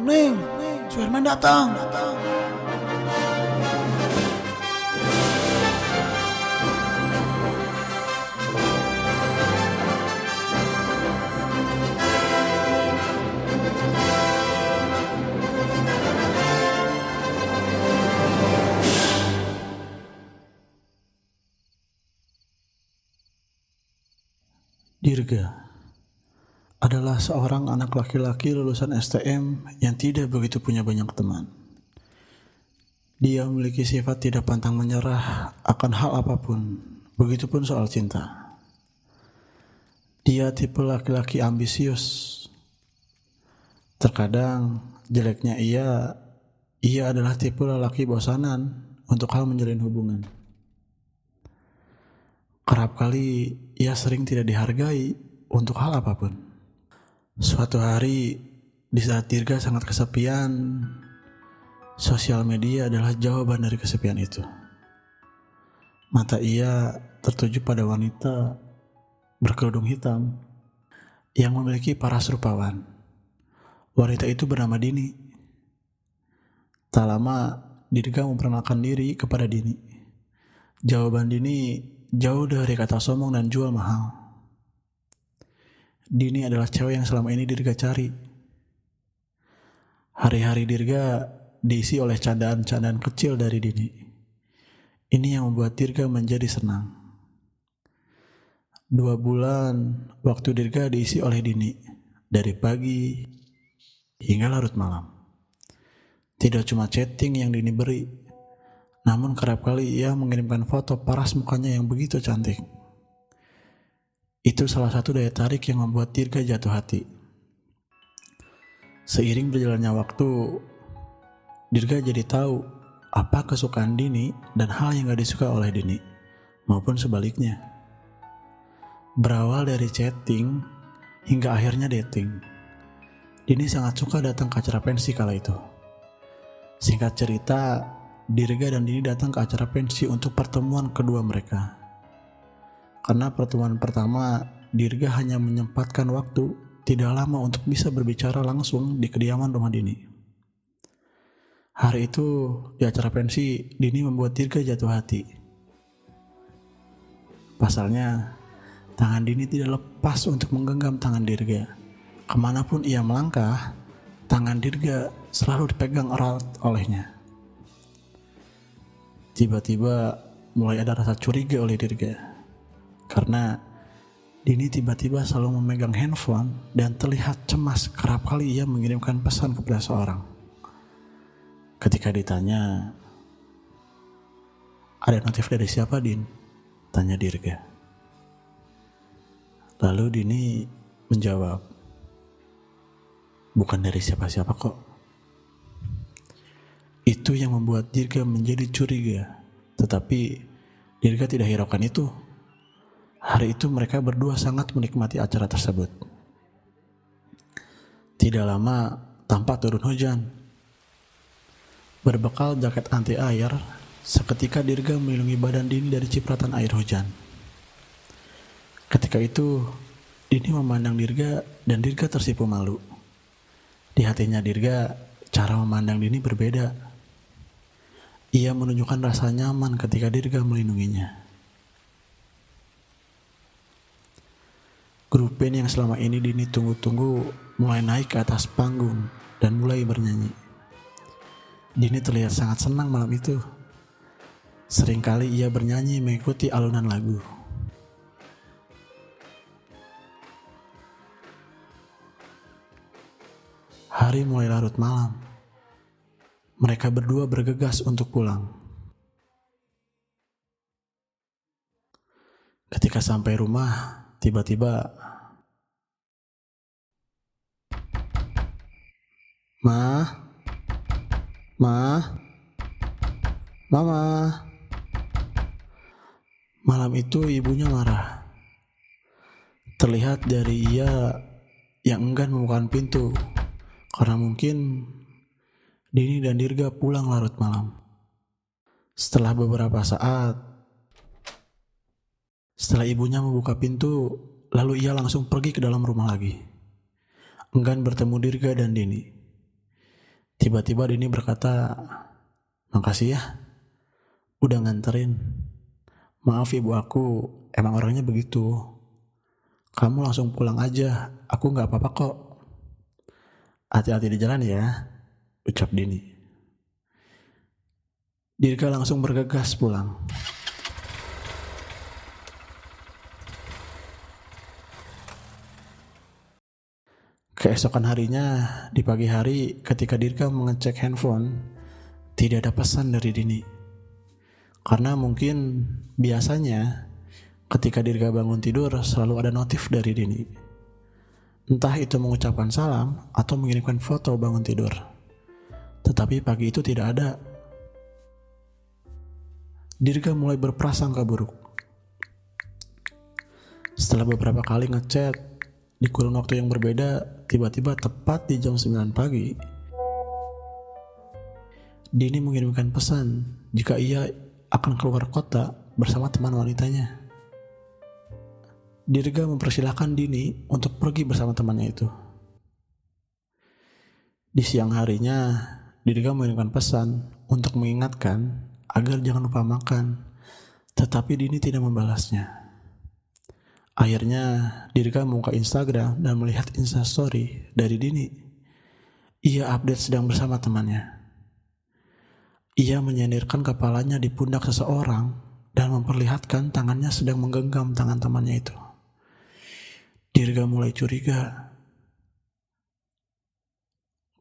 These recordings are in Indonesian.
Ning, Suherman datang. Dirga adalah seorang anak laki-laki lulusan STM yang tidak begitu punya banyak teman. Dia memiliki sifat tidak pantang menyerah akan hal apa pun, begitupun soal cinta. Dia tipe laki-laki ambisius. Terkadang jeleknya ia, ia adalah tipe lelaki bosanan untuk hal menjalin hubungan. Kerap kali ia sering tidak dihargai untuk hal apa pun. Suatu hari, di saat Dirga sangat kesepian, sosial media adalah jawaban dari kesepian itu. Mata ia tertuju pada wanita berkerudung hitam yang memiliki paras rupawan. Wanita itu bernama Dini. Tak lama, Dirga memperkenalkan diri kepada Dini. Jawaban Dini jauh dari kata sombong dan jual mahal. Dini adalah cewek yang selama ini Dirga cari. Hari-hari Dirga diisi oleh candaan-candaan kecil dari Dini. Ini yang membuat Dirga menjadi senang. Dua bulan waktu Dirga diisi oleh Dini. Dari pagi hingga larut malam. Tidak cuma chatting yang Dini beri, namun kerap kali ia mengirimkan foto paras mukanya yang begitu cantik. Itu salah satu daya tarik yang membuat Dirga jatuh hati. Seiring berjalannya waktu, Dirga jadi tahu apa kesukaan Dini dan hal yang gak disuka oleh Dini, maupun sebaliknya. Berawal dari chatting hingga akhirnya dating. Dini sangat suka datang ke acara pensi kala itu. Singkat cerita, Dirga dan Dini datang ke acara pensi untuk pertemuan kedua mereka. Karena pertemuan pertama, Dirga hanya menyempatkan waktu tidak lama untuk bisa berbicara langsung di kediaman rumah Dini. Hari itu, di acara pensi, Dini membuat Dirga jatuh hati. Pasalnya, tangan Dini tidak lepas untuk menggenggam tangan Dirga. Ke mana pun ia melangkah, tangan Dirga selalu dipegang erat olehnya. Tiba-tiba mulai ada rasa curiga oleh Dirga. Karena Dini tiba-tiba selalu memegang handphone dan terlihat cemas kerap kali ia mengirimkan pesan kepada seorang. Ketika ditanya, ada notif dari siapa Din? Tanya Dirga. Lalu Dini menjawab, bukan dari siapa-siapa kok. Itu yang membuat Dirga menjadi curiga. Tetapi Dirga tidak hiraukan itu. Hari itu mereka berdua sangat menikmati acara tersebut. Tidak lama tampak turun hujan. Berbekal jaket anti air, seketika Dirga melindungi badan Dini dari cipratan air hujan. Ketika itu, Dini memandang Dirga dan Dirga tersipu malu. Di hatinya Dirga, cara memandang Dini berbeda. Ia menunjukkan rasa nyaman ketika Dirga melindunginya. Grup band yang selama ini Dini tunggu-tunggu mulai naik ke atas panggung dan mulai bernyanyi. Dini terlihat sangat senang malam itu. Seringkali ia bernyanyi mengikuti alunan lagu. Hari mulai larut malam. Mereka berdua bergegas untuk pulang. Ketika sampai rumah, tiba-tiba Ma, Ma, Mama. Malam itu ibunya marah. Terlihat dari ia yang enggan membuka pintu karena mungkin Dini dan Dirga pulang larut malam. Setelah beberapa saat, setelah ibunya membuka pintu, lalu ia langsung pergi ke dalam rumah lagi. Enggan bertemu Dirga dan Dini. Tiba-tiba Dini berkata, Makasih ya, udah nganterin. Maaf ibu aku, emang orangnya begitu. Kamu langsung pulang aja, aku gak apa-apa kok. Hati-hati di jalan ya, ucap Dini. Dirga langsung bergegas pulang. Keesokan harinya, di pagi hari ketika Dirga mengecek handphone, tidak ada pesan dari Dini. Karena mungkin biasanya ketika Dirga bangun tidur selalu ada notif dari Dini. Entah itu mengucapkan salam atau mengirimkan foto bangun tidur. Tetapi pagi itu tidak ada. Dirga mulai berprasangka buruk. Setelah beberapa kali ngechat, di kurun waktu yang berbeda, tiba-tiba tepat di jam 9 pagi, Dini mengirimkan pesan jika ia akan keluar kota bersama teman wanitanya. Dirga mempersilahkan Dini untuk pergi bersama temannya itu. Di siang harinya, Dirga mengirimkan pesan untuk mengingatkan agar jangan lupa makan, tetapi Dini tidak membalasnya. Akhirnya Dirga membuka Instagram dan melihat instastory dari Dini. Ia update sedang bersama temannya. Ia menyandarkan kepalanya di pundak seseorang dan memperlihatkan tangannya sedang menggenggam tangan temannya itu. Dirga mulai curiga.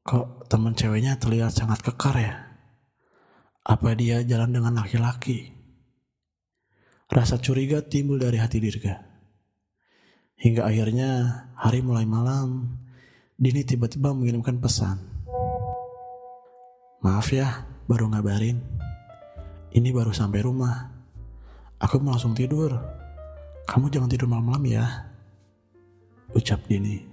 Kok teman ceweknya terlihat sangat kekar ya? Apa dia jalan dengan laki-laki? Rasa curiga timbul dari hati Dirga. Hingga akhirnya hari mulai malam, Dini tiba-tiba mengirimkan pesan. Maaf ya, baru ngabarin. Ini baru sampai rumah. Aku mau langsung tidur. Kamu jangan tidur malam-malam ya. Ucap Dini.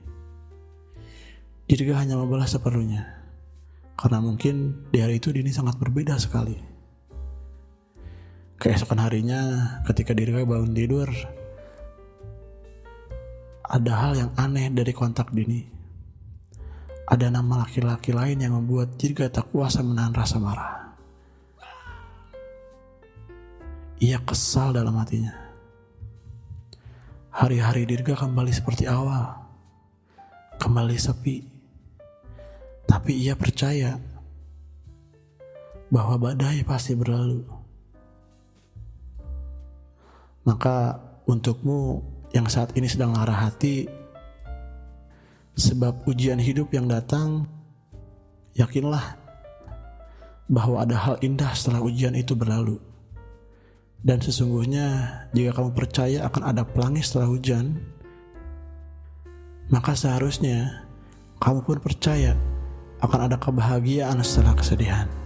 Dirga hanya membalas seperlunya. Karena mungkin di hari itu Dini sangat berbeda sekali. Keesokan harinya, ketika Dirga bangun tidur, ada hal yang aneh dari kontak Dini. Ada nama laki-laki lain yang membuat Dirga tak kuasa menahan rasa marah. Ia kesal dalam hatinya. Hari-hari Dirga kembali seperti awal. Kembali sepi. Tapi ia percaya bahwa badai pasti berlalu. Maka untukmu yang saat ini sedang lara hati sebab ujian hidup yang datang yakinlah bahwa ada hal indah setelah ujian itu berlalu dan sesungguhnya jika kamu percaya akan ada pelangi setelah hujan maka seharusnya kamu pun percaya akan ada kebahagiaan setelah kesedihan.